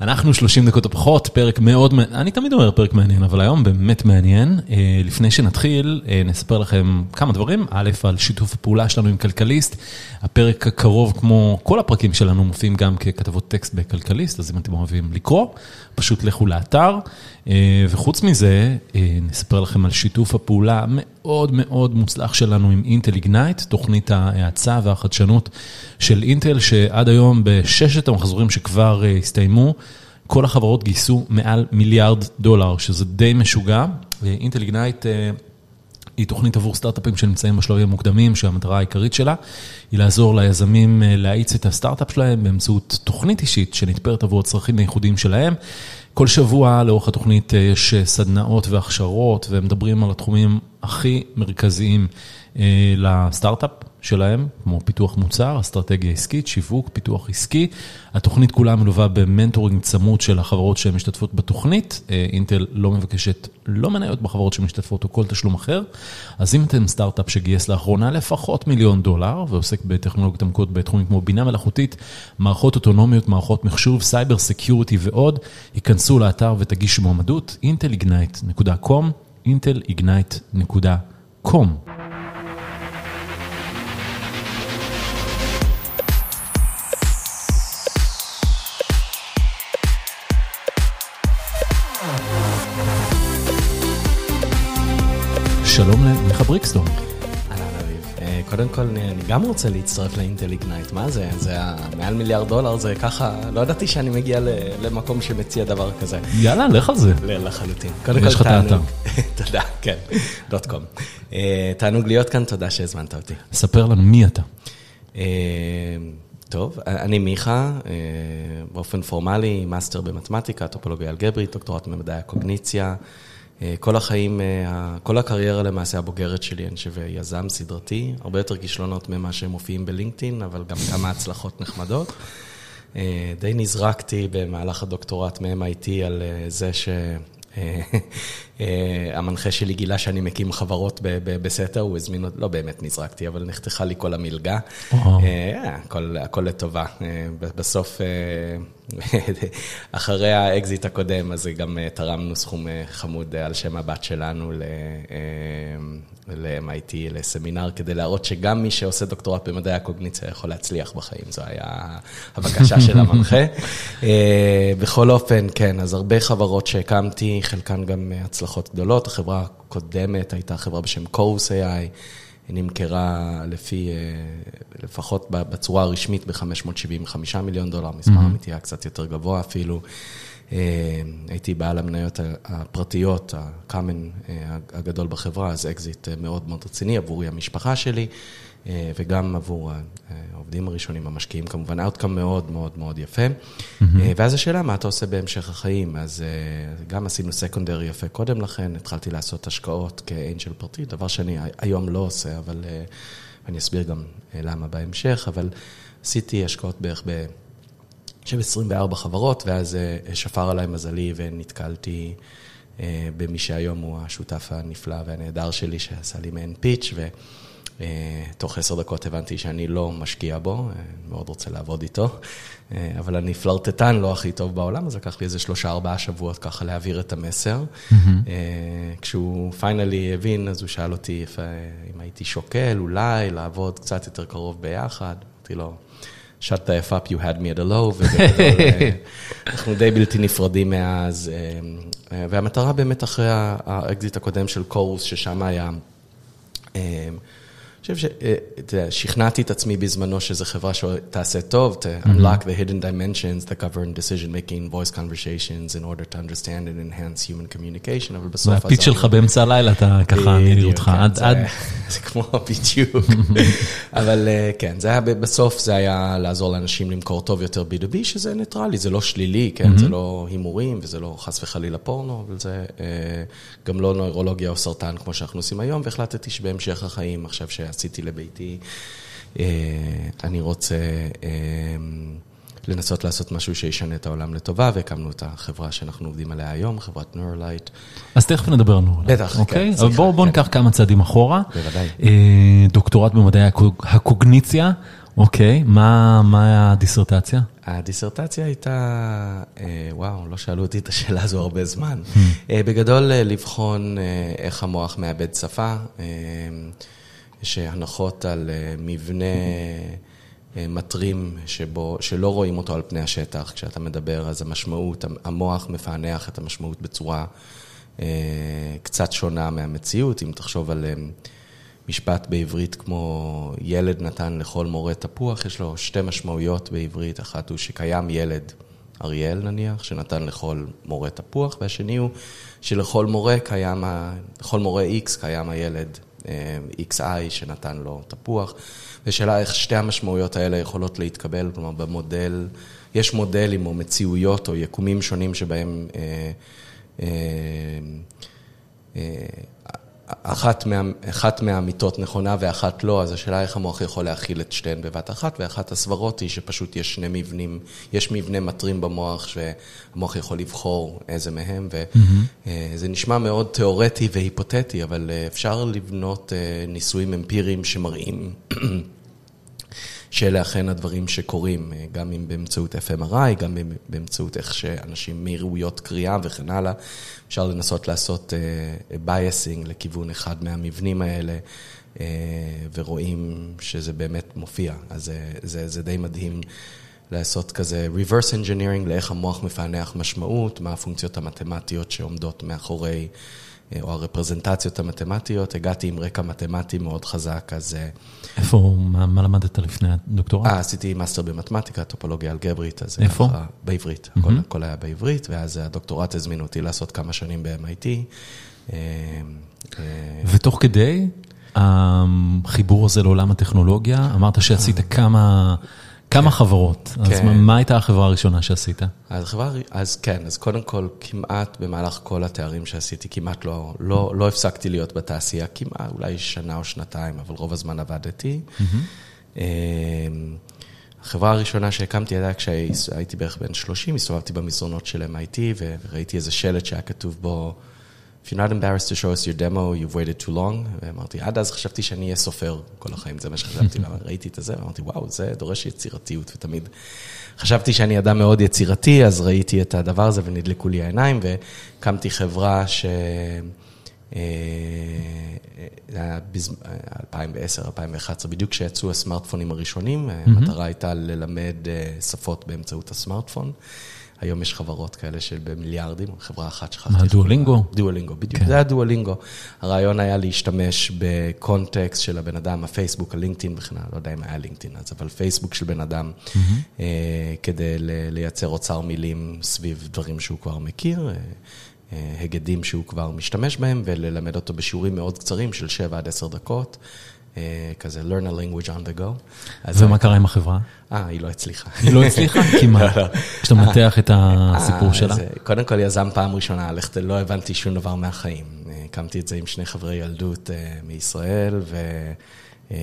אנחנו 30 דקות או פחות, פרק מאוד, אני תמיד אומר פרק מעניין, אבל היום באמת מעניין. לפני שנתחיל, נספר לכם כמה דברים. א', על שיתוף הפעולה שלנו עם כלכליסט. הפרק הקרוב, כמו כל הפרקים שלנו, מופיעים גם ככתבות טקסט בכלכליסט, אז אם אתם אוהבים לקרוא, פשוט לכו לאתר. וחוץ מזה, נספר לכם על שיתוף הפעולה מאוד מאוד מוצלח שלנו עם אינטל איגנייט, תוכנית ההאצה והחדשנות של אינטל, שעד היום בששת המחזורים שכבר הסתיימו, כל החברות גייסו מעל מיליארד דולר, שזה די משוגע. אינטל איגנייט היא תוכנית עבור סטארט-אפים שנמצאים בשלבים המוקדמים, שהמטרה העיקרית שלה היא לעזור ליזמים להאיץ את הסטארט-אפ שלהם באמצעות תוכנית אישית שנתפרת עבור הצרכים הייחודיים שלהם. כל שבוע לאורך התוכנית יש סדנאות והכשרות, והם מדברים על התחומים הכי מרכזיים לסטארט-אפ שלהם, כמו פיתוח מוצר, אסטרטגיה עסקית, שיווק, פיתוח עסקי. התוכנית כולה מלווה במנטורינג צמוד של החברות שהן משתתפות בתוכנית. אינטל לא מבקשת לא מניות בחברות שמשתתפות או כל תשלום אחר. אז אם אתם סטארט-אפ שגייס לאחרונה לפחות מיליון דולר, ועוסק בטכנולוגיות עמוקות בתחומים כמו בינה מלאכותית, מערכות אוטונומיות, מערכות מחשוב, cyber security ועוד, היכנסו לאתר ותגישו מועמדות, intelignite.com, intelignite.com. שלום למיכה בריקסטון. אביב, קודם כל אני גם רוצה להצטרף לאינטל איגנייט, מה זה? זה מעל מיליארד דולר, זה ככה, לא ידעתי שאני מגיע למקום שמציע דבר כזה. יאללה, לך על זה. לחלוטין. יש לך את האתר. תודה, כן, dot com. תענוג להיות כאן, תודה שהזמנת אותי. ספר לנו מי אתה. טוב, אני מיכה, באופן פורמלי, מאסטר במתמטיקה, טופולוגיה אלגברית, דוקטורט במדעי הקוגניציה. כל החיים, כל הקריירה למעשה הבוגרת שלי, אני חושב, יזם סדרתי, הרבה יותר כישלונות ממה שהם מופיעים בלינקדאין, אבל גם כמה הצלחות נחמדות. די נזרקתי במהלך הדוקטורט מ-MIT על זה שהמנחה שלי גילה שאני מקים חברות בסתר, הוא הזמין לא באמת נזרקתי, אבל נחתכה לי כל המלגה. הכל לטובה. בסוף, אחרי האקזיט הקודם, אז גם תרמנו סכום חמוד על שם הבת שלנו ל-MIT, לסמינר, כדי להראות שגם מי שעושה דוקטורט במדעי הקוגניציה יכול להצליח בחיים, זו הייתה הבקשה של המנחה. בכל אופן, כן, אז הרבה חברות שהקמתי, חלקן גם הצלחות גדולות. החברה הקודמת הייתה חברה בשם Chorus AI, היא נמכרה לפי, לפחות בצורה הרשמית ב-575 מיליון דולר, מספר אמיתי היה קצת יותר גבוה אפילו. הייתי בעל המניות הפרטיות, ה common הגדול בחברה, אז אקזיט מאוד מאוד רציני עבורי המשפחה שלי, וגם עבור העובדים הראשונים, המשקיעים כמובן, אאוטקאם מאוד מאוד מאוד יפה. ואז השאלה, מה אתה עושה בהמשך החיים? אז גם עשינו סקונדרי יפה קודם לכן, התחלתי לעשות השקעות כאנג'ל פרטי, דבר שאני היום לא עושה, אבל אני אסביר גם למה בהמשך, אבל עשיתי השקעות בערך ב... חושב 24 חברות, ואז שפר עליי מזלי ונתקלתי במי שהיום הוא השותף הנפלא והנהדר שלי, שעשה לי מעין פיץ', ותוך עשר דקות הבנתי שאני לא משקיע בו, מאוד רוצה לעבוד איתו, אבל אני פלרטטן לא הכי טוב בעולם, אז לקח לי איזה שלושה, ארבעה שבועות ככה להעביר את המסר. כשהוא פיינלי הבין, אז הוא שאל אותי אם הייתי שוקל, אולי, לעבוד קצת יותר קרוב ביחד, אמרתי לו, shut the f up, you had me at a low, ואנחנו די בלתי נפרדים מאז. והמטרה באמת אחרי האקזיט הקודם של Chorus, ששם היה... חושב ששכנעתי את עצמי בזמנו שזו חברה שתעשה טוב, to unlock the hidden dimensions that govern decision making, voice conversations, in order to understand and enhance human communication, אבל בסוף... וה pitch שלך באמצע הלילה, אתה ככה, אני אראה אותך, עד... זה כמו בדיוק. אבל כן, זה היה, בסוף זה היה לעזור לאנשים למכור טוב יותר B2B, שזה ניטרלי, זה לא שלילי, כן, זה לא הימורים, וזה לא חס וחלילה פורנו, אבל זה גם לא נוירולוגיה או סרטן, כמו שאנחנו עושים היום, והחלטתי שבהמשך החיים, עכשיו עשיתי לביתי, אני רוצה לנסות לעשות משהו שישנה את העולם לטובה, והקמנו את החברה שאנחנו עובדים עליה היום, חברת נורלייט. אז תכף נדבר על נורלייט. בטח, כן. אבל בואו ניקח כמה צעדים אחורה. בוודאי. דוקטורט במדעי הקוגניציה, אוקיי, מה הדיסרטציה? הדיסרטציה הייתה, וואו, לא שאלו אותי את השאלה הזו הרבה זמן. בגדול, לבחון איך המוח מאבד שפה. יש הנחות על מבנה מטרים שבו, שלא רואים אותו על פני השטח. כשאתה מדבר, אז המשמעות, המוח מפענח את המשמעות בצורה קצת שונה מהמציאות. אם תחשוב על... משפט בעברית כמו ילד נתן לכל מורה תפוח, יש לו שתי משמעויות בעברית, אחת הוא שקיים ילד, אריאל נניח, שנתן לכל מורה תפוח, והשני הוא שלכל מורה קיים, לכל מורה X קיים הילד אה, XI שנתן לו תפוח. ושאלה איך שתי המשמעויות האלה יכולות להתקבל, כלומר במודל, יש מודלים או מציאויות או יקומים שונים שבהם אה, אה, אה, אחת, מה, אחת מהאמיתות נכונה ואחת לא, אז השאלה איך המוח יכול להכיל את שתיהן בבת אחת, ואחת הסברות היא שפשוט יש שני מבנים, יש מבנה מטרים במוח שהמוח יכול לבחור איזה מהם, וזה mm-hmm. נשמע מאוד תיאורטי והיפותטי, אבל אה, אפשר לבנות אה, ניסויים אמפיריים שמראים שאלה אכן הדברים שקורים, אה, גם אם באמצעות FMRI, גם באמצעות איך שאנשים מהירויות קריאה וכן הלאה, אפשר לנסות לעשות biasing uh, לכיוון אחד מהמבנים האלה, uh, ורואים שזה באמת מופיע. אז זה, זה, זה די מדהים לעשות כזה reverse engineering לאיך המוח מפענח משמעות, מה הפונקציות המתמטיות שעומדות מאחורי... אה, או הרפרזנטציות המתמטיות, הגעתי עם רקע מתמטי מאוד חזק, אז... אה, איפה, מה, מה למדת לפני הדוקטורט? אה, עשיתי מאסטר במתמטיקה, טופולוגיה אלגברית. אז איפה? ככה, בעברית, mm-hmm. הכל, הכל היה בעברית, ואז הדוקטורט הזמין אותי לעשות כמה שנים ב-MIT. אה, ותוך כדי החיבור הזה לעולם הטכנולוגיה, אמרת שעשית כמה... כמה כן. חברות, אז כן. מה הייתה החברה הראשונה שעשית? אז חברה, אז כן, אז קודם כל, כמעט במהלך כל התארים שעשיתי, כמעט לא, לא, לא הפסקתי להיות בתעשייה, כמעט אולי שנה או שנתיים, אבל רוב הזמן עבדתי. Mm-hmm. החברה הראשונה שהקמתי הייתה כשהייתי בערך בן 30, הסתובבתי במסדרונות של MIT וראיתי איזה שלט שהיה כתוב בו... If you're not embarrassed to show us your demo, you've waited too long. ואמרתי, עד אז חשבתי שאני אהיה סופר כל החיים, זה מה שחשבתי, ראיתי את זה, ואמרתי, וואו, זה דורש יצירתיות, ותמיד חשבתי שאני אדם מאוד יצירתי, אז ראיתי את הדבר הזה ונדלקו לי העיניים, והקמתי חברה ש... אה, זה היה ב-2010-2011, בדיוק כשיצאו הסמארטפונים הראשונים, המטרה הייתה ללמד אה, שפות באמצעות הסמארטפון. היום יש חברות כאלה של במיליארדים, חברה אחת שכחתי. מה, דואלינגו? דואלינגו, בדיוק, כן. זה היה דואלינגו. הרעיון היה להשתמש בקונטקסט של הבן אדם, הפייסבוק, הלינקדאין וכן הלאה, לא יודע אם היה לינקדאין אז, אבל פייסבוק של בן אדם, mm-hmm. אה, כדי לייצר אוצר מילים סביב דברים שהוא כבר מכיר. אה, אה, הגדים שהוא כבר משתמש בהם, וללמד אותו בשיעורים מאוד קצרים של 7 עד 10 דקות. אה, כזה learn a language on the go. ומה קרה עם החברה? אה, היא לא הצליחה. היא לא הצליחה? כי מה? לא, לא. שאתה מנתח את הסיפור אה, שלה? קודם כל, יזם פעם ראשונה, לא הבנתי שום דבר מהחיים. הקמתי את זה עם שני חברי ילדות מישראל, ו...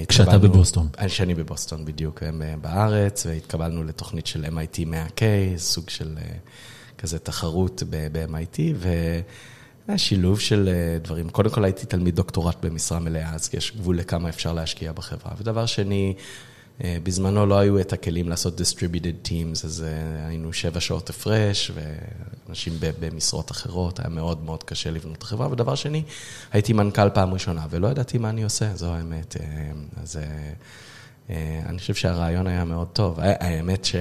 כשאתה בבוסטון. כשאני בבוסטון, בדיוק, הם בארץ, והתקבלנו לתוכנית של MIT 100K, סוג של כזה תחרות ב-MIT, ו... היה שילוב של אה, דברים. קודם כל הייתי תלמיד דוקטורט במשרה מלאה, אז יש גבול לכמה אפשר להשקיע בחברה. ודבר שני, אה, בזמנו לא היו את הכלים לעשות distributed teams, אז אה, היינו שבע שעות הפרש, ואנשים במשרות אחרות, היה מאוד מאוד קשה לבנות את החברה. ודבר שני, הייתי מנכ"ל פעם ראשונה, ולא ידעתי מה אני עושה, זו האמת. אז אני חושב שהרעיון היה מאוד טוב. האמת ש...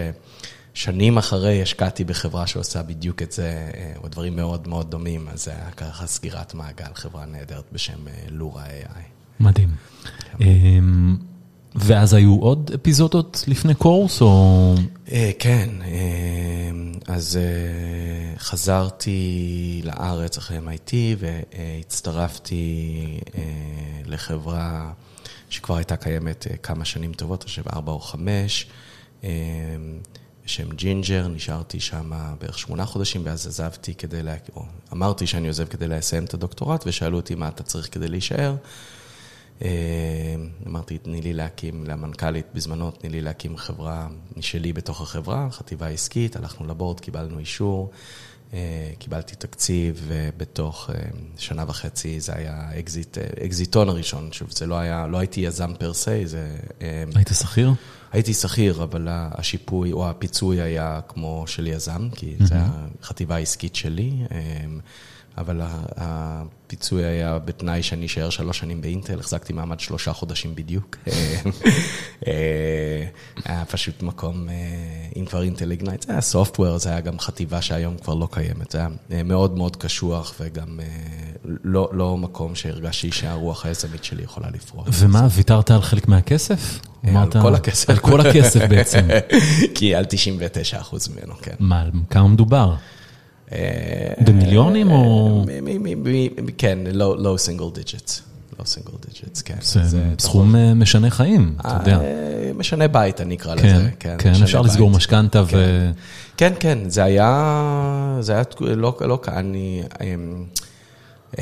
שנים אחרי השקעתי בחברה שעושה בדיוק את זה, אה, או דברים מאוד מאוד דומים, אז זה היה ככה סגירת מעגל, חברה נהדרת בשם אה, לורה AI. מדהים. כן. אמ, ואז היו עוד אפיזודות לפני קורס, או... אה, כן, אז חזרתי לארץ אחרי MIT והצטרפתי לחברה שכבר הייתה קיימת כמה שנים טובות, אני חושב ארבע או חמש. בשם ג'ינג'ר, נשארתי שם בערך שמונה חודשים, ואז עזבתי כדי, לה... או אמרתי שאני עוזב כדי לסיים את הדוקטורט, ושאלו אותי מה אתה צריך כדי להישאר. אה, אמרתי, תני לי להקים, למנכ"לית בזמנו, תני לי להקים חברה משלי בתוך החברה, חטיבה עסקית, הלכנו לבורד, קיבלנו אישור, אה, קיבלתי תקציב, ובתוך אה, שנה וחצי זה היה אקזיט, אקזיטון הראשון. שוב, זה לא היה, לא הייתי יזם per se, זה... היית שכיר? הייתי שכיר, אבל השיפוי או הפיצוי היה כמו של יזם, כי זו החטיבה העסקית שלי. אבל הפיצוי היה בתנאי שאני אשאר שלוש שנים באינטל, החזקתי מעמד שלושה חודשים בדיוק. אה, היה פשוט מקום, אה, אם כבר אינטל איגנייט, זה היה software, זה היה גם חטיבה שהיום כבר לא קיימת. זה היה אה, מאוד מאוד קשוח וגם לא, לא מקום שהרגשתי שהרוח היזמית שלי יכולה לפרוח. ומה, ויתרת על חלק מהכסף? על כל הכסף. על כל הכסף בעצם. כי על 99 אחוז ממנו, כן. מה, כמה מדובר? במיליונים או? כן, לא single digits. לא single digits, כן. זה סכום משנה חיים, אתה יודע. משנה בית, אני אקרא לזה. כן, כן, אפשר לסגור משכנתא ו... כן, כן, זה היה, זה היה לא קל, אני...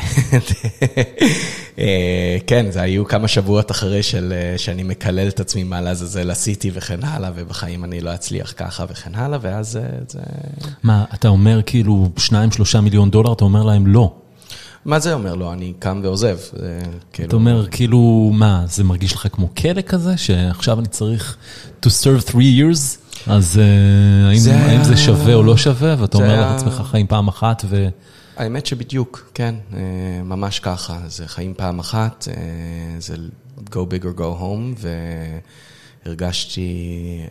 כן, זה היו כמה שבועות אחרי של, שאני מקלל את עצמי מה לעזאזל עשיתי וכן הלאה, ובחיים אני לא אצליח ככה וכן הלאה, ואז זה... מה, אתה אומר כאילו 2-3 מיליון דולר, אתה אומר להם לא. מה זה אומר לא? אני קם ועוזב. כאילו... אתה אומר, כאילו, מה, זה מרגיש לך כמו כלא כזה, שעכשיו אני צריך to serve three years? אז האם, זה האם זה שווה או לא שווה, ואתה אומר לעצמך חיים פעם אחת ו... האמת שבדיוק, כן, אה, ממש ככה. זה חיים פעם אחת, אה, זה go big or go home, והרגשתי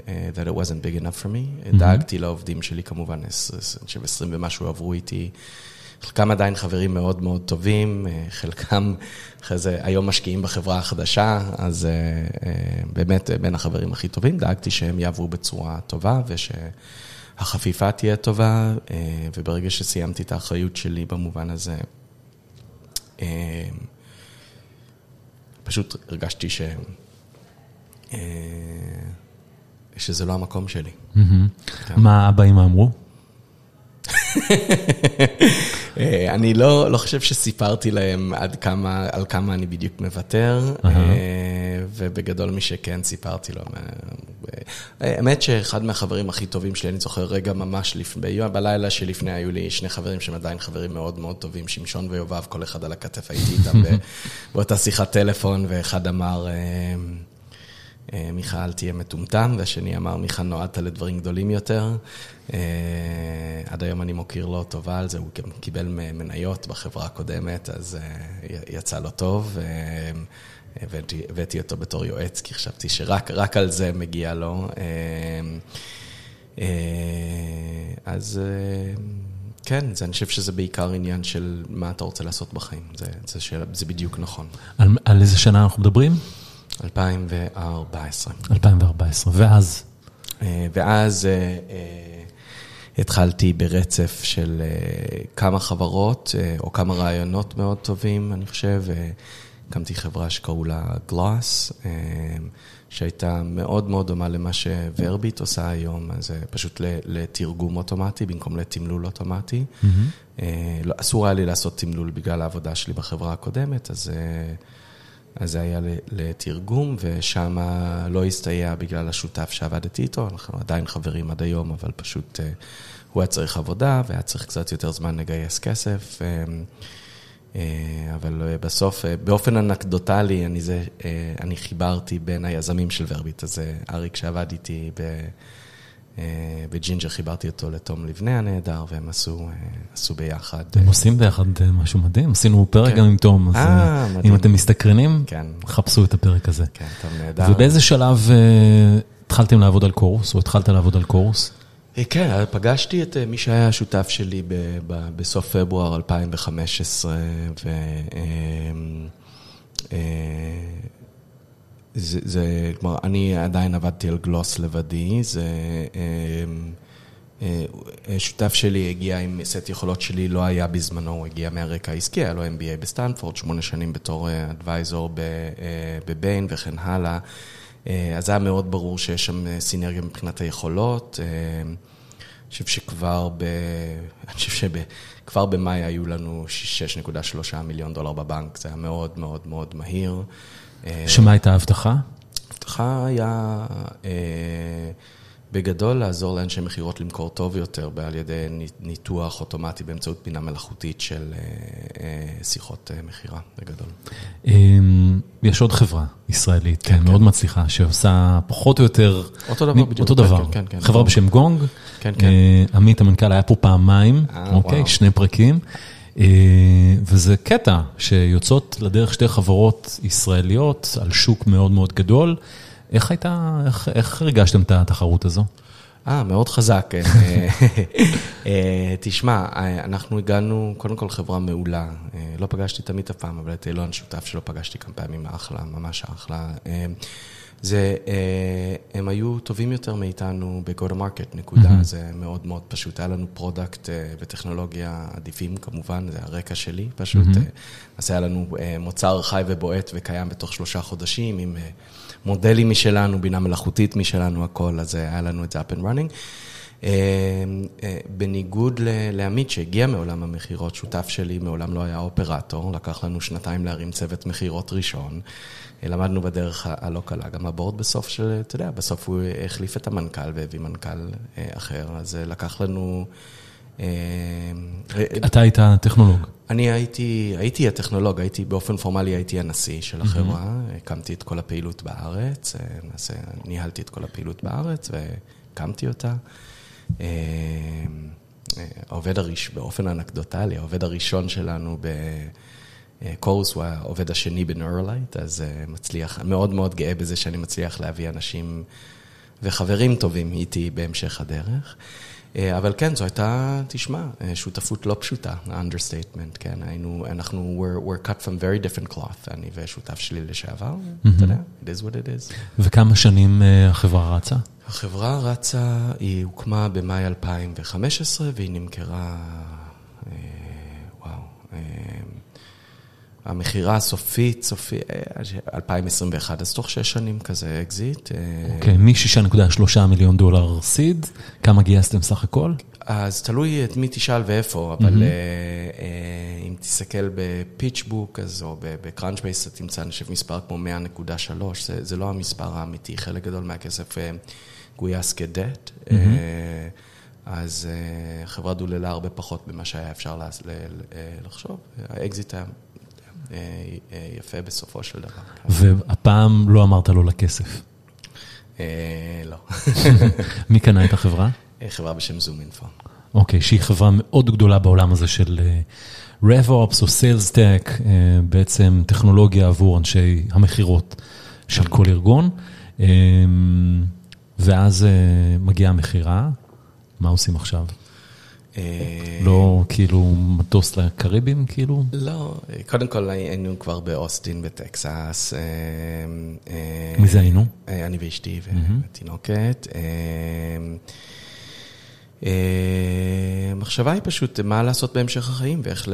אה, that it wasn't big enough for me. Mm-hmm. דאגתי לעובדים שלי כמובן, אני חושב עשרים ומשהו עברו איתי. חלקם עדיין חברים מאוד מאוד טובים, חלקם אחרי זה היום משקיעים בחברה החדשה, אז באמת בין החברים הכי טובים, דאגתי שהם יעברו בצורה טובה וש... החפיפה תהיה טובה, אה, וברגע שסיימתי את האחריות שלי במובן הזה, אה, פשוט הרגשתי ש... אה, שזה לא המקום שלי. כן. מה הבאים אמרו? אני לא, לא חושב שסיפרתי להם עד כמה, על כמה אני בדיוק מוותר. ובגדול מי שכן סיפרתי לו. האמת שאחד מהחברים הכי טובים שלי, אני זוכר רגע ממש לפני, בלילה שלפני היו לי שני חברים שהם עדיין חברים מאוד מאוד טובים, שמשון ויובב, כל אחד על הכתף הייתי איתם באותה שיחת טלפון, ואחד אמר... אה, מיכה, אל תהיה מטומטם, והשני אמר, מיכה, נועדת לדברים גדולים יותר. אה, עד היום אני מוקיר לו טובה על זה, הוא גם קיבל מניות בחברה הקודמת, אז אה, יצא לו טוב. הבאתי אותו בתור יועץ, כי חשבתי שרק על זה מגיע לו. אז כן, זה, אני חושב שזה בעיקר עניין של מה אתה רוצה לעשות בחיים, זה, זה, שאלה, זה בדיוק נכון. על, על איזה שנה אנחנו מדברים? 2014. 2014, ואז? אה, ואז אה, אה, התחלתי ברצף של כמה חברות, או כמה רעיונות מאוד טובים, אני חושב. הקמתי חברה שקראו לה גלוס, שהייתה מאוד מאוד דומה למה שוורביט עושה היום, זה פשוט לתרגום אוטומטי במקום לתמלול אוטומטי. Mm-hmm. אסור היה לי לעשות תמלול בגלל העבודה שלי בחברה הקודמת, אז... אז זה היה לתרגום, ושם לא הסתייע בגלל השותף שעבדתי איתו, אנחנו עדיין חברים עד היום, אבל פשוט אה, הוא היה צריך עבודה, והיה צריך קצת יותר זמן לגייס כסף. אה, אה, אבל בסוף, באופן אנקדוטלי, אני, זה, אני חיברתי בין היזמים של ורביט, אז אריק שעבד איתי ב... בג'ינג'ר חיברתי אותו לתום לבנה הנהדר, והם עשו, אה, עשו ביחד. הם אה, עושים ביחד אה, משהו מדהים, עשינו פרק כן. גם עם תום, אז אה, אם אתם מסתקרנים, כן. חפשו את הפרק הזה. כן, טוב, נהדר. ובאיזה שלב התחלתם לעבוד על כורוס, או התחלת לעבוד על כורוס? כן, פגשתי את מי שהיה השותף שלי בסוף פברואר 2015, ו... זה, זה, כלומר, אני עדיין עבדתי על גלוס לבדי, זה... אמ, אה, אה, שותף שלי הגיע עם סט יכולות שלי, לא היה בזמנו, הוא הגיע מהרקע העסקי, היה לו MBA בסטנפורד, שמונה שנים בתור advisor אה, בביין וכן הלאה. אז היה מאוד ברור שיש שם סינרגיה מבחינת היכולות. אני חושב שכבר ב... אני חושב שכבר במאי היו לנו 6.3 מיליון דולר בבנק, זה היה מאוד מאוד מאוד מהיר. שמה הייתה ההבטחה? ההבטחה היה אה, בגדול לעזור לאנשי מכירות למכור טוב יותר על ידי ניתוח אוטומטי באמצעות בינה מלאכותית של אה, אה, שיחות מכירה, בגדול. אמ, יש עוד חברה ישראלית כן, מאוד כן. מצליחה, שעושה פחות או יותר... אותו דבר בדיוק, אותו כן, דבר. כן, כן, כן. חברה בשם גונג. כן, כן. אה, עמית המנכ"ל היה פה פעמיים, אה, אוקיי? וואו. שני פרקים. אה, וזה קטע שיוצאות לדרך שתי חברות ישראליות על שוק מאוד מאוד גדול. איך הייתה, איך, איך הרגשתם את התחרות הזו? אה, מאוד חזק. אה, אה, תשמע, אנחנו הגענו, קודם כל חברה מעולה. אה, לא פגשתי את עמית אף פעם, אבל את אילון שותף שלו פגשתי כמה פעמים, אחלה, ממש אחלה. זה, הם היו טובים יותר מאיתנו ב-go to market, נקודה. מהמם. זה מאוד מאוד פשוט. היה לנו product וטכנולוגיה עדיפים, כמובן, זה הרקע שלי פשוט. אה, אז היה לנו מוצר חי ובועט וקיים בתוך שלושה חודשים, עם מודלים משלנו, בינה מלאכותית משלנו, הכל, אז אה, היה לנו את זה up and running. אה, אה, בניגוד לעמית שהגיע מעולם המכירות, שותף שלי מעולם לא היה אופרטור, לקח לנו שנתיים להרים צוות מכירות ראשון. למדנו בדרך הלא קלה, גם הבורד בסוף של, אתה יודע, בסוף הוא החליף את המנכ"ל והביא מנכ"ל אחר, אז לקח לנו... אתה היית טכנולוג. אני הייתי, הייתי הטכנולוג, הייתי באופן פורמלי הייתי הנשיא של החברה, הקמתי את כל הפעילות בארץ, אה, למעשה ניהלתי את כל הפעילות בארץ והקמתי אותה. אה, אה, העובד הראשון, באופן אנקדוטלי, העובד הראשון שלנו בקורס הוא העובד השני בנורלייט, אז אה, מצליח, מאוד מאוד גאה בזה שאני מצליח להביא אנשים וחברים טובים איתי בהמשך הדרך. אה, אבל כן, זו הייתה, תשמע, אה, שותפות לא פשוטה, understatement, כן, היינו, אנחנו, we're, we're cut from very different cloth, אני ושותף שלי לשעבר, אתה יודע, it is what it is. וכמה שנים אה, החברה רצה? החברה רצה, היא הוקמה במאי 2015 והיא נמכרה, וואו, המכירה הסופית, סופי, אה, 2021, אז תוך שש שנים כזה אקזיט. אה, אוקיי, מ-6.3 מיליון דולר seed, כמה גייסתם סך הכל? אז תלוי את מי תשאל ואיפה, אבל אה, אה, אם תסתכל בפיצ'בוק אז, או בקראנץ' אתה תמצא, אני חושב, מספר כמו 100.3, זה, זה לא המספר האמיתי, חלק גדול מהכסף אה, גויס כדט, אה, אז אה, החברה דוללה הרבה פחות ממה שהיה אפשר אה, לחשוב, האקזיט היה אה, אה, יפה בסופו של דבר. והפעם לא אמרת לא לכסף. אה, לא, מי קנה את החברה? אה, חברה בשם זום אינפו. אוקיי, שהיא חברה מאוד גדולה בעולם הזה של אה, RevOps או Sales Tech, אה, בעצם טכנולוגיה עבור אנשי המכירות של כל ארגון. אה, ואז אה, מגיעה המכירה, מה עושים עכשיו? אה, לא כאילו מטוס לקריבים כאילו? לא, קודם כל היינו כבר באוסטין בטקסס. אה, אה, מי זה היינו? אה, אני ואשתי ותינוקת. אה, אה, המחשבה היא פשוט מה לעשות בהמשך החיים ואיך ל...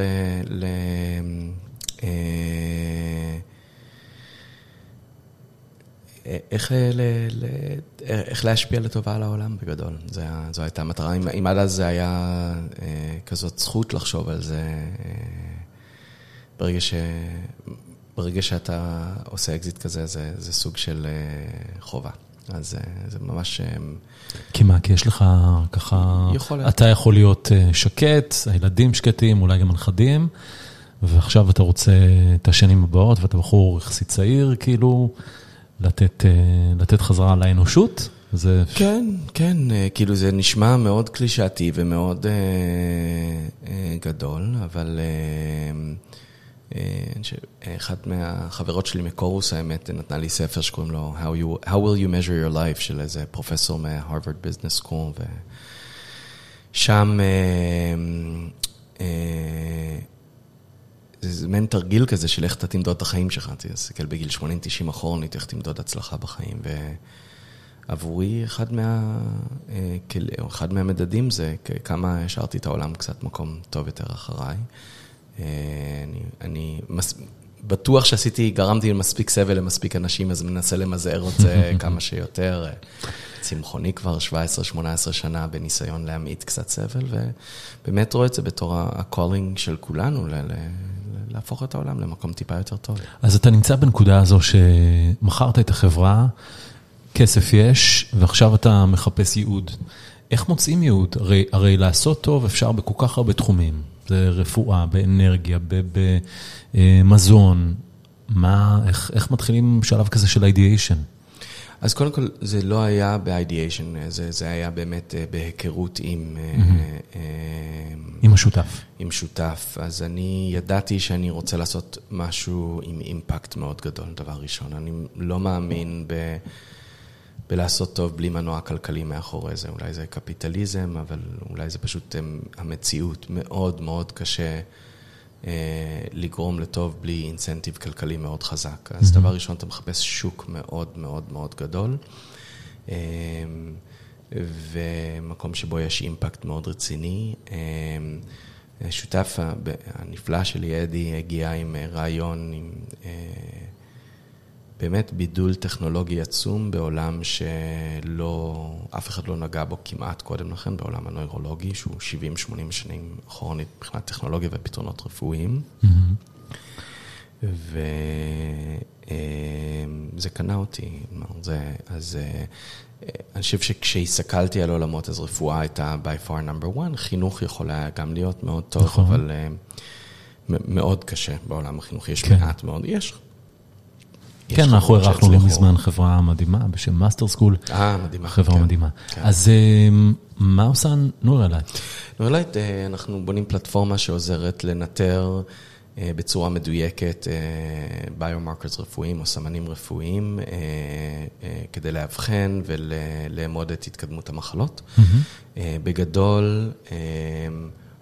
אה, איך, ל, ל, איך להשפיע לטובה על העולם בגדול, זו, זו הייתה המטרה. אם, אם עד אז זה היה אה, כזאת זכות לחשוב על זה, אה, ברגע, ש, ברגע שאתה עושה אקזיט כזה, זה, זה סוג של אה, חובה. אז אה, זה ממש... אה, כי מה, כי יש לך ככה, יכולת. אתה יכול להיות אה, שקט, הילדים שקטים, אולי גם הנכדים, ועכשיו אתה רוצה את השנים הבאות, ואתה בחור יחסית צעיר, כאילו, לתת, אה, לתת חזרה לאנושות. זה... כן, כן, אה, כאילו זה נשמע מאוד קלישאתי ומאוד אה, אה, גדול, אבל אה, אה, אחת מהחברות שלי מקורוס, האמת, נתנה לי ספר שקוראים לו How, you, How will you measure your life, של איזה פרופסור מהרווארד ביזנס סקול, ושם... אה, אה, זה מעין תרגיל כזה של איך אתה תמדוד את החיים שלך, תסתכל בגיל 80-90 אחורנית, איך תמדוד הצלחה בחיים. ועבורי אחד, מה, אה, אחד מהמדדים זה כמה השארתי את העולם קצת מקום טוב יותר אחריי. אה, אני, אני מס, בטוח שעשיתי, גרמתי מספיק סבל למספיק אנשים, אז מנסה למזער את זה כמה שיותר. אה, צמחוני כבר 17-18 שנה בניסיון להמעיט קצת סבל, ובאמת רואה את זה בתור ה-calling של כולנו, ל- להפוך את העולם למקום טיפה יותר טוב. אז אתה נמצא בנקודה הזו שמכרת את החברה, כסף יש, ועכשיו אתה מחפש ייעוד. איך מוצאים ייעוד? הרי, הרי לעשות טוב אפשר בכל כך הרבה תחומים. זה רפואה, באנרגיה, במזון. מה, איך, איך מתחילים שלב כזה של אידיאשן? אז קודם כל, זה לא היה ב-ideation, זה, זה היה באמת אה, בהיכרות עם... Mm-hmm. עם השותף. עם שותף. אז אני ידעתי שאני רוצה לעשות משהו עם אימפקט מאוד גדול, דבר ראשון. אני לא מאמין ב... בלעשות טוב בלי מנוע כלכלי מאחורי זה. אולי זה קפיטליזם, אבל אולי זה פשוט המציאות. מאוד מאוד קשה אה, לגרום לטוב בלי אינסנטיב כלכלי מאוד חזק. אז mm-hmm. דבר ראשון, אתה מחפש שוק מאוד מאוד מאוד גדול, אה, ומקום שבו יש אימפקט מאוד רציני. השותף אה, הנפלא שלי, אדי, הגיע עם רעיון, עם באמת בידול טכנולוגי עצום בעולם שלא, אף אחד לא נגע בו כמעט קודם לכן, בעולם הנוירולוגי, שהוא 70-80 שנים אחורנית מבחינת טכנולוגיה ופתרונות רפואיים. וזה קנה אותי, זה, אז אה, אני חושב שכשהסתכלתי על עולמות, אז רפואה הייתה by far number one, חינוך יכול היה גם להיות מאוד טוב, נכון. אבל אה, מאוד קשה בעולם החינוך, יש כן. מעט מאוד, יש כן, אנחנו אירחנו לא מזמן חברה מדהימה בשם מאסטר סקול. אה, מדהימה. חברה כן. מדהימה. כן. אז אמ, מה עושה נורלייט? נורלייט, אה, אנחנו בונים פלטפורמה שעוזרת לנטר אה, בצורה מדויקת ביומרקרס רפואיים או סמנים רפואיים, כדי לאבחן ולאמוד את התקדמות המחלות. בגדול,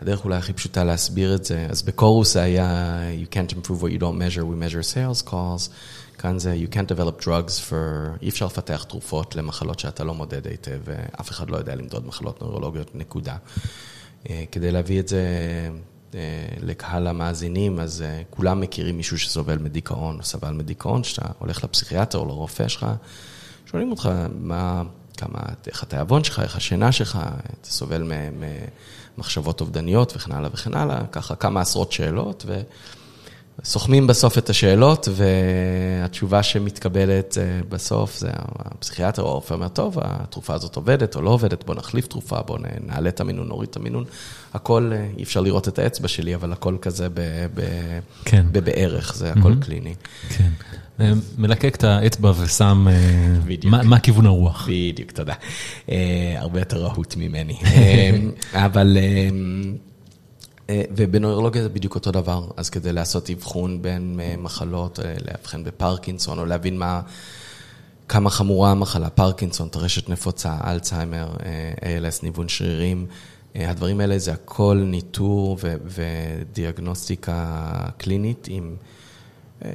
הדרך אולי הכי פשוטה להסביר את זה, אז בקורוס זה היה You can't improve what you don't measure, we measure sales calls. כאן זה you can't develop drugs for, אי אפשר לפתח תרופות למחלות שאתה לא מודד היטב, ואף אחד לא יודע למדוד מחלות נוירולוגיות, נקודה. אה, כדי להביא את זה אה, לקהל המאזינים, אז אה, כולם מכירים מישהו שסובל מדיכאון או סבל מדיכאון, שאתה הולך לפסיכיאטר או לרופא שלך, שואלים אותך מה, כמה, איך התיאבון שלך, איך השינה שלך, אתה סובל ממחשבות אובדניות וכן הלאה וכן הלאה, ככה כמה עשרות שאלות, ו... סוכמים בסוף את השאלות, והתשובה שמתקבלת אה, בסוף זה הפסיכיאטר או הרופא אומר, טוב, התרופה הזאת עובדת או לא עובדת, בוא נחליף תרופה, בוא נעלה את המינון, נוריד את המינון. הכל, אה, אי אפשר לראות את האצבע שלי, אבל הכל כזה ב, ב, כן. בבערך, זה הכל mm-hmm. קליני. כן. אה, מלקק את האצבע ושם, מה, מה כיוון הרוח? בדיוק, תודה. הרבה יותר רהוט ממני. אבל... אה, ובנוירולוגיה זה בדיוק אותו דבר, אז כדי לעשות אבחון בין אה, מחלות, אה, לאבחן בפרקינסון, או להבין מה, כמה חמורה המחלה, פרקינסון, טרשת נפוצה, אלצהיימר, ALS, ניוון שרירים, הדברים האלה זה הכל ניטור ודיאגנוסטיקה קלינית עם...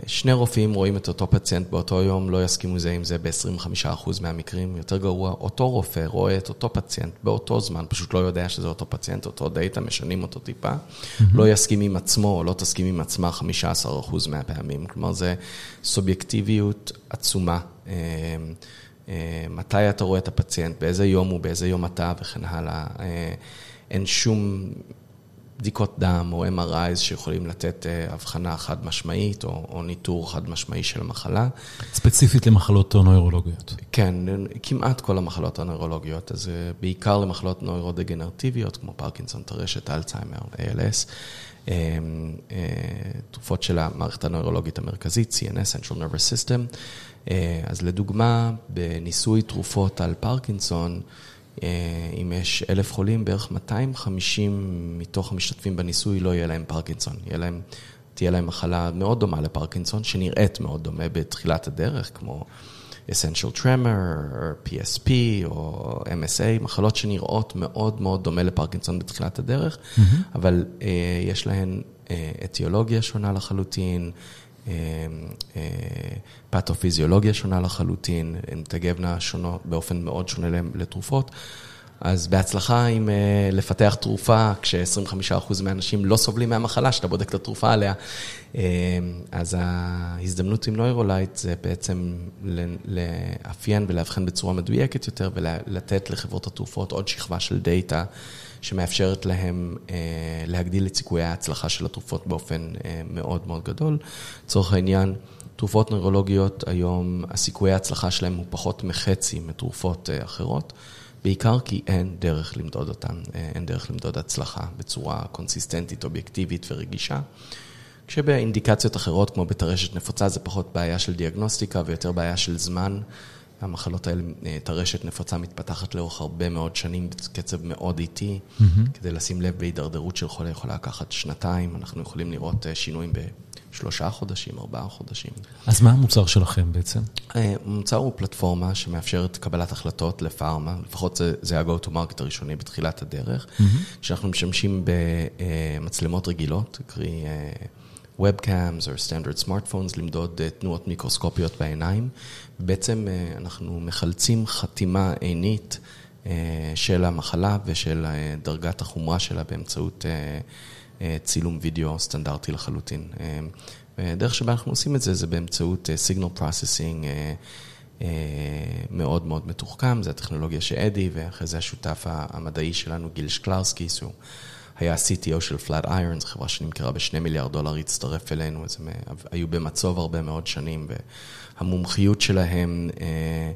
שני רופאים רואים את אותו פציינט באותו יום, לא יסכימו זה עם זה ב-25% מהמקרים. יותר גרוע, אותו רופא רואה את אותו פציינט באותו זמן, פשוט לא יודע שזה אותו פציינט, אותו דאטה, משנים אותו טיפה. Mm-hmm. לא יסכים עם עצמו, או לא תסכים עם עצמה 15% מהפעמים. כלומר, זה סובייקטיביות עצומה. אה, אה, מתי אתה רואה את הפציינט, באיזה יום הוא, באיזה יום אתה וכן הלאה. אה, אין שום בדיקות דם או MRIs שיכולים לתת אה, הבחנה חד משמעית או, או ניטור חד משמעי של המחלה. ספציפית למחלות נוירולוגיות. כן, כמעט כל המחלות הנוירולוגיות, אז אה, בעיקר למחלות נוירודגנרטיביות כמו פרקינסון, טרשת, אלצהיימר, ALS. אה, תרופות של המערכת הנוירולוגית המרכזית, CNS, Central Nervous System. אז לדוגמה, בניסוי תרופות על פרקינסון, אם יש אלף חולים, בערך 250 מתוך המשתתפים בניסוי לא יהיה להם פרקינסון, יהיה להם, תהיה להם מחלה מאוד דומה לפרקינסון, שנראית מאוד דומה בתחילת הדרך, כמו essential tremor, או PSP או MSA, מחלות שנראות מאוד מאוד דומה לפרקינסון בתחילת הדרך, mm-hmm. אבל אה, יש להן אה, אטיולוגיה שונה לחלוטין, אה, אה, פתופיזיולוגיה שונה לחלוטין, הן תגבנה שונות באופן מאוד שונה לתרופות. אז בהצלחה עם אה, לפתח תרופה, כש-25% מהאנשים לא סובלים מהמחלה, שאתה בודק את התרופה עליה. אה, אז ההזדמנות עם NeuraLight זה בעצם לאפיין ולאבחן בצורה מדויקת יותר, ולתת לחברות התרופות עוד שכבה של דאטה שמאפשרת להם uh, להגדיל את סיכויי ההצלחה של התרופות באופן uh, מאוד מאוד גדול. לצורך העניין, תרופות נוירולוגיות היום, הסיכויי ההצלחה שלהם הוא פחות מחצי מתרופות uh, אחרות. בעיקר כי אין דרך למדוד אותן, אין דרך למדוד הצלחה בצורה קונסיסטנטית, אובייקטיבית ורגישה. כשבאינדיקציות אחרות, כמו בטרשת נפוצה, זה פחות בעיה של דיאגנוסטיקה ויותר בעיה של זמן. המחלות האלה, אה, טרשת נפוצה מתפתחת לאורך הרבה מאוד שנים בקצב מאוד איטי. Mm-hmm. כדי לשים לב בהידרדרות של חולה יכולה לקחת שנתיים, אנחנו יכולים לראות אה, שינויים בשלושה חודשים, ארבעה חודשים. אז מה המוצר שלכם בעצם? אה, המוצר הוא פלטפורמה שמאפשרת קבלת החלטות לפארמה, לפחות זה, זה ה-go to market הראשוני בתחילת הדרך, mm-hmm. שאנחנו משמשים במצלמות רגילות, קרי... Webcams או סטנדרט סמארטפונס, למדוד תנועות מיקרוסקופיות בעיניים. בעצם אה, אנחנו מחלצים חתימה עינית אה, של המחלה ושל אה, דרגת החומרה שלה באמצעות צילום וידאו סטנדרטי לחלוטין. הדרך שבה אנחנו עושים את זה, זה באמצעות signal processing מאוד מאוד מתוחכם, זה הטכנולוגיה שאדי, ואחרי זה השותף המדעי שלנו, גיל שקלרסקי, שהוא היה ה-CTO של Flatiron, זו חברה שנמכרה בשני מיליארד דולר, הצטרף אלינו, אז הם היו במצוב הרבה מאוד שנים. המומחיות שלהם אה,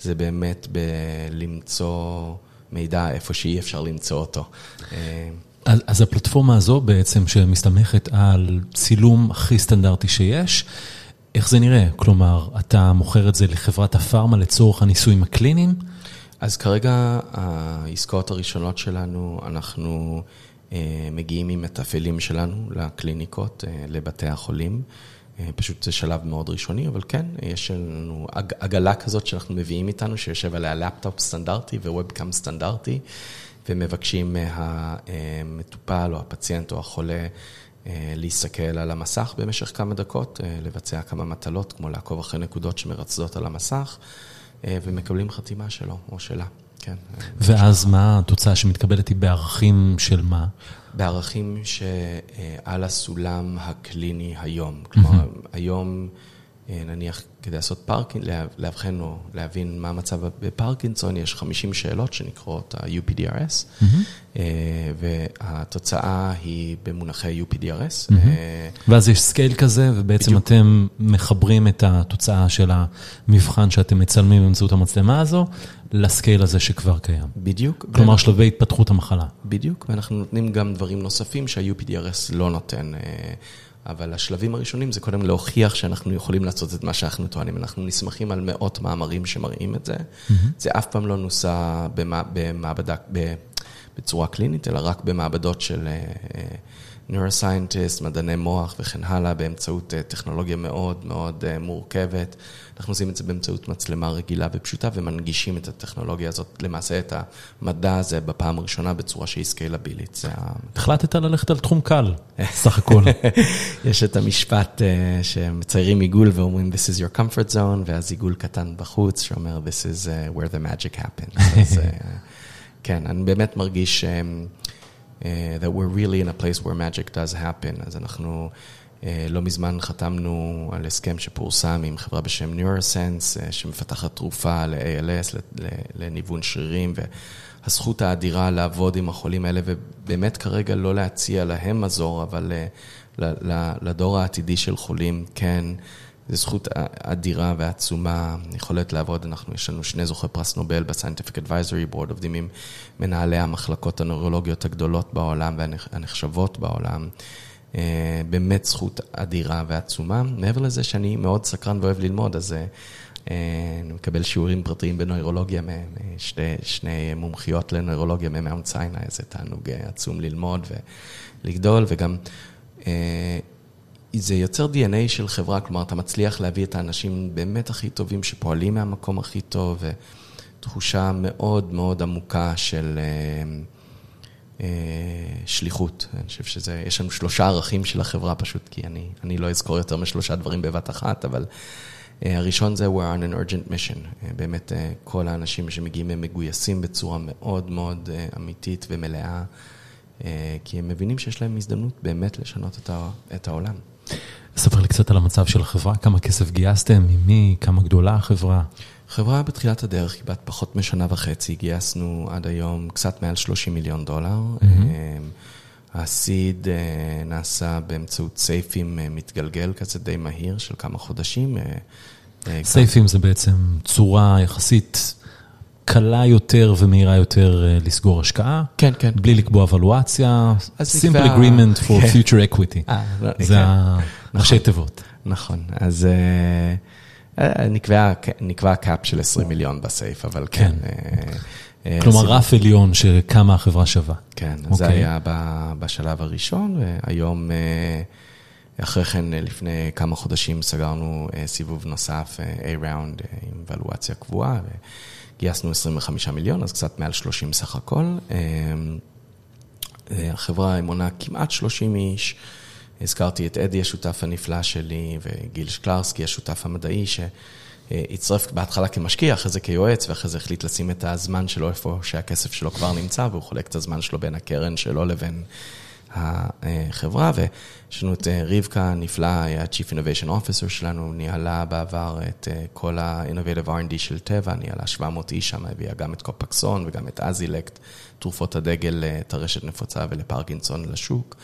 זה באמת בלמצוא מידע איפה שאי אפשר למצוא אותו. אה, אז, אז הפלטפורמה הזו בעצם שמסתמכת על צילום הכי סטנדרטי שיש, איך זה נראה? כלומר, אתה מוכר את זה לחברת הפארמה לצורך הניסויים הקליניים? אז כרגע העסקאות הראשונות שלנו, אנחנו אה, מגיעים עם מתפעלים שלנו לקליניקות, לבתי החולים. אה, פשוט זה שלב מאוד ראשוני, אבל כן, יש לנו עגלה כזאת שאנחנו מביאים איתנו, שיושב עליה לפטופ סטנדרטי ווובקאם סטנדרטי, ומבקשים מהמטופל או הפציינט או החולה אה, להסתכל על המסך במשך כמה דקות, אה, לבצע כמה מטלות, כמו לעקוב אחרי נקודות שמרצדות על המסך, ומקבלים חתימה שלו או שלה. כן. ואז מה התוצאה שמתקבלת היא בערכים של מה? בערכים שעל הסולם הקליני היום. כלומר, היום, נניח, כדי לעשות פארקינג, לאבחן או להבין מה המצב בפרקינסון, יש 50 שאלות שנקראות ה-UPDRS, אה, והתוצאה היא במונחי UPDRS. אה, ואז יש scale כזה, ובעצם בדיוק. אתם מחברים את התוצאה של המבחן שאתם מצלמים באמצעות המצלמה הזו, ל-scale הזה שכבר קיים. בדיוק. כלומר, שלבי התפתחות המחלה. בדיוק, ואנחנו נותנים גם דברים נוספים שה-UPDRS לא נותן. אבל השלבים הראשונים זה קודם להוכיח שאנחנו יכולים לעשות את מה שאנחנו טוענים. אנחנו נסמכים על מאות מאמרים שמראים את זה. Mm-hmm. זה אף פעם לא נוסע במעבדה, בצורה קלינית, אלא רק במעבדות של נוירוסיינטיסט, מדעני מוח וכן הלאה, באמצעות אה, טכנולוגיה מאוד מאוד אה, מורכבת. אנחנו עושים את זה באמצעות מצלמה רגילה ופשוטה ומנגישים את הטכנולוגיה הזאת, למעשה את המדע הזה בפעם הראשונה בצורה שהיא סקיילבילית. החלטת ללכת על תחום קל, סך הכל. יש את המשפט אה, שמציירים עיגול ואומרים This is your comfort zone, ואז עיגול קטן בחוץ שאומר This is where the magic happens. אז, כן, אני באמת מרגיש... uh, that we're really in a place where magic does happen. אז אנחנו uh, לא מזמן חתמנו על הסכם שפורסם עם חברה בשם Neurosense, uh, שמפתחת תרופה ל-ALS, לניוון שרירים, והזכות האדירה לעבוד עם החולים האלה, ובאמת כרגע לא להציע להם מזור, אבל uh, לדור העתידי של חולים, כן. זו זכות אדירה ועצומה, יכולת לעבוד, אנחנו, יש לנו שני זוכי פרס נובל ב-Scientific Advisory Board, עובדים עם מנהלי המחלקות הנוירולוגיות הגדולות בעולם והנחשבות בעולם. אה, באמת זכות אדירה ועצומה. מעבר לזה שאני מאוד סקרן ואוהב ללמוד, אז אה, אני מקבל שיעורים פרטיים בנוירולוגיה משני מומחיות לנוירולוגיה ממאונט סיני, איזה תענוג אה, עצום ללמוד ולגדול, וגם זה יוצר DNA של חברה, כלומר, אתה מצליח להביא את האנשים באמת הכי טובים שפועלים מהמקום הכי טוב, ותחושה מאוד מאוד עמוקה של אה, אה, שליחות. אני חושב שזה, יש לנו שלושה ערכים של החברה פשוט, כי אני, אני לא אזכור יותר משלושה דברים בבת אחת, אבל אה, הראשון זה we're on an urgent mission. אה, באמת, אה, כל האנשים שמגיעים הם מגויסים בצורה מאוד מאוד אה, אמיתית ומלאה. אה, כי הם מבינים שיש להם הזדמנות באמת לשנות את העולם. ספר לי קצת על המצב של החברה, כמה כסף גייסתם, ממי, כמה גדולה החברה. חברה בתחילת הדרך, כמעט פחות משנה וחצי, גייסנו עד היום קצת מעל 30 מיליון דולר. Mm-hmm. הסיד אה, נעשה באמצעות סייפים אה, מתגלגל כזה די מהיר של כמה חודשים. סייפים זה בעצם צורה יחסית קלה יותר ומהירה יותר אה, לסגור השקעה. כן, כן. בלי לקבוע אבלואציה, אז simple נקבע- agreement for כן. future equity. אה, לא, זה כן. הראשי תיבות. נכון, אז אה, נקבע, נקבע קאפ של 20 מיליון בסייף, אבל כן. כן. כלומר, עשינו- רף עליון שכמה החברה שווה. כן, אז זה אוקיי. היה בשלב הראשון, והיום, אחרי כן, אה, לפני כמה חודשים סגרנו אה, סיבוב נוסף, אה, A-Round, עם ולואציה קבועה, וגייסנו 25 מיליון, אז קצת מעל 30 סך הכל. אה, החברה מונה כמעט 30 איש. הזכרתי את אדי, השותף הנפלא שלי, וגיל שקלרסקי, השותף המדעי, שהצטרף בהתחלה כמשקיע, אחרי זה כיועץ, ואחרי זה החליט לשים את הזמן שלו איפה שהכסף שלו כבר נמצא, והוא חולק את הזמן שלו בין הקרן שלו לבין החברה. ויש לנו את אה, רבקה הנפלא, היה ה-Chief Innovation Officer שלנו, ניהלה בעבר את אה, כל ה-Innovative R&D של טבע, ניהלה 700 איש שם, הביאה גם את קופקסון וגם את אזילקט, תרופות הדגל, אה, טרשת נפוצה ולפרקינסון לשוק.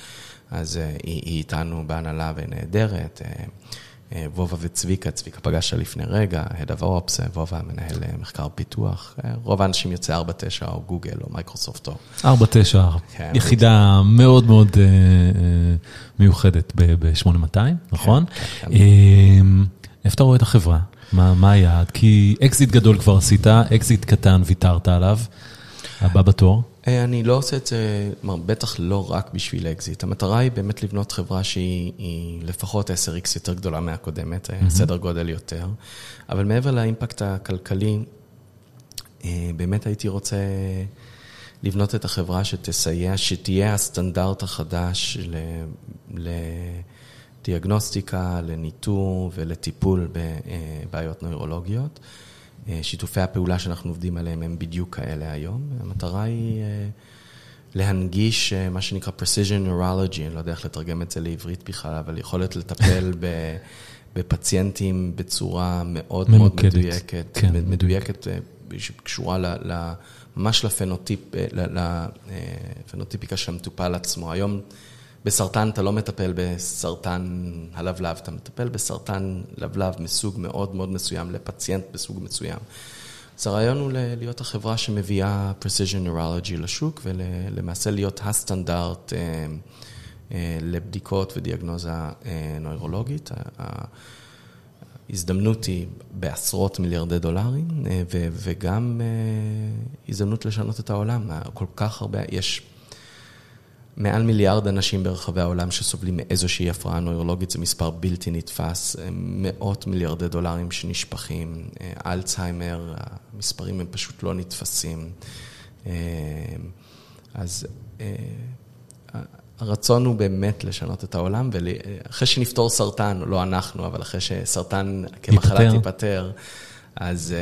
אז אה, היא, היא איתנו בהנהלה ונהדרת. אה, וובה וצביקה, צביקה פגש לפני רגע, Head of Ops, אה, וובה מנהל אה, מחקר פיתוח. רוב האנשים יוצאי 4.9 או גוגל או מייקרוסופט או... 49, כן, יחידה מאוד מאוד אה, מיוחדת ב-8200, נכון? כן, אה, איפה אתה רואה את החברה? מה מה היעד? כי אקזיט גדול כבר עשית, אקזיט קטן ויתרת עליו, הבא בתור. אה, אני לא עושה את זה, כלומר, בטח לא רק בשביל אקזיט. המטרה היא באמת לבנות חברה שהיא היא לפחות 10x יותר גדולה מהקודמת, mm-hmm. סדר גודל יותר. אבל מעבר לאימפקט הכלכלי, אה, באמת הייתי רוצה לבנות את החברה שתסייע, שתהיה הסטנדרט החדש ל- לדיאגנוסטיקה, לניטור ולטיפול בבעיות נוירולוגיות. אה, שיתופי הפעולה שאנחנו עובדים עליהם הם בדיוק כאלה היום. המטרה היא אה, להנגיש אה, מה שנקרא precision neurology, אני לא יודע איך לתרגם את זה לעברית בכלל, אבל יכולת לטפל ב... בפציינטים בצורה מאוד מאוד ממוקדת. מדויקת, כן, מד- מדויקת, שקשורה ל, ל, ממש לפנוטיפ, ל- לפנוטיפיקה של המטופל עצמו. היום בסרטן אתה לא מטפל בסרטן הלבלב, אתה מטפל בסרטן לבלב מסוג מאוד מאוד מסוים, לפציינט בסוג מסוים. אז הרעיון הוא להיות החברה שמביאה precision neurology לשוק, ולמעשה להיות הסטנדרט אה, אה, לבדיקות ודיאגנוזה אה, נוירולוגית. ההזדמנות היא בעשרות מיליארדי דולרים, וגם הזדמנות לשנות את העולם. כל כך הרבה, יש מעל מיליארד אנשים ברחבי העולם שסובלים מאיזושהי הפרעה נוירולוגית, זה מספר בלתי נתפס, אה, מאות מיליארדי דולרים שנשפכים, אה, אלצהיימר, המספרים הם פשוט לא נתפסים. אה, אז הרצון הוא באמת לשנות את העולם, ואחרי שנפתור סרטן, לא אנחנו, אבל אחרי שסרטן כמחלה. תיפתר, אז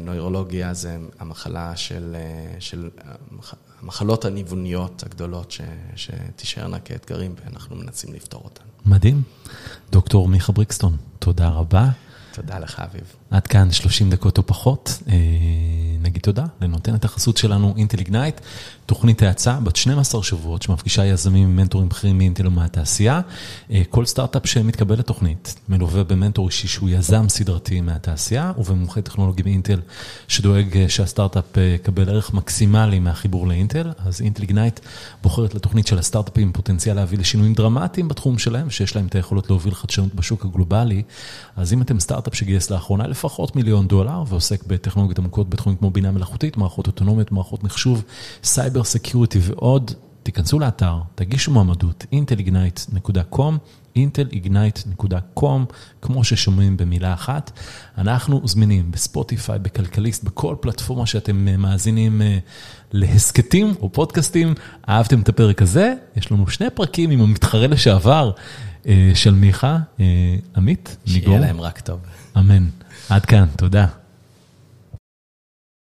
נוירולוגיה זה המחלה של, של המחלות הניווניות הגדולות ש, שתישארנה כאתגרים, ואנחנו מנסים לפתור אותן. מדהים. דוקטור מיכה בריקסטון, תודה רבה. תודה לך, אביב. עד כאן 30 דקות או פחות. נגיד תודה לנותנת החסות שלנו, אינטל איגנייט, תוכנית האצה בת 12 שבועות שמפגישה יזמים ומנטורים בכירים מאינטל ומהתעשייה. אה, כל סטארט-אפ שמתקבל לתוכנית מלווה במנטור אישי שהוא יזם סדרתי מהתעשייה ובמומחה טכנולוגי באינטל שדואג אה, שהסטארט-אפ אה, יקבל ערך מקסימלי מהחיבור לאינטל. אז אינטל איגנייט בוחרת לתוכנית של הסטארט-אפים פוטנציאל להביא לשינויים דרמטיים בתחום שלהם, שיש להם את היכולות להוביל חדשנות בשוק הגלובלי. אז אם אתם סטארט-אפ שגייס לאחרונה לפחות מיליון דולר ועוסק בטכנולוגיות עמוקות בתחומים כמו בינה מלאכותית, מערכות אוטונומיות, מערכות מחשוב, cyber security ועוד, תיכנסו לאתר, תגישו מועמדות, intelignite.com, intelignite.com, כמו ששומעים במילה אחת. אנחנו זמינים בספוטיפיי, בכלכליסט, בכל פלטפורמה שאתם אה, מאזינים אה, להסכתים או פודקאסטים. אהבתם את הפרק הזה? יש לנו שני פרקים עם המתחרה לשעבר אה, של מיכה, עמית, ניגור. שיהיה להם רק טוב. אמן. עד כאן, תודה.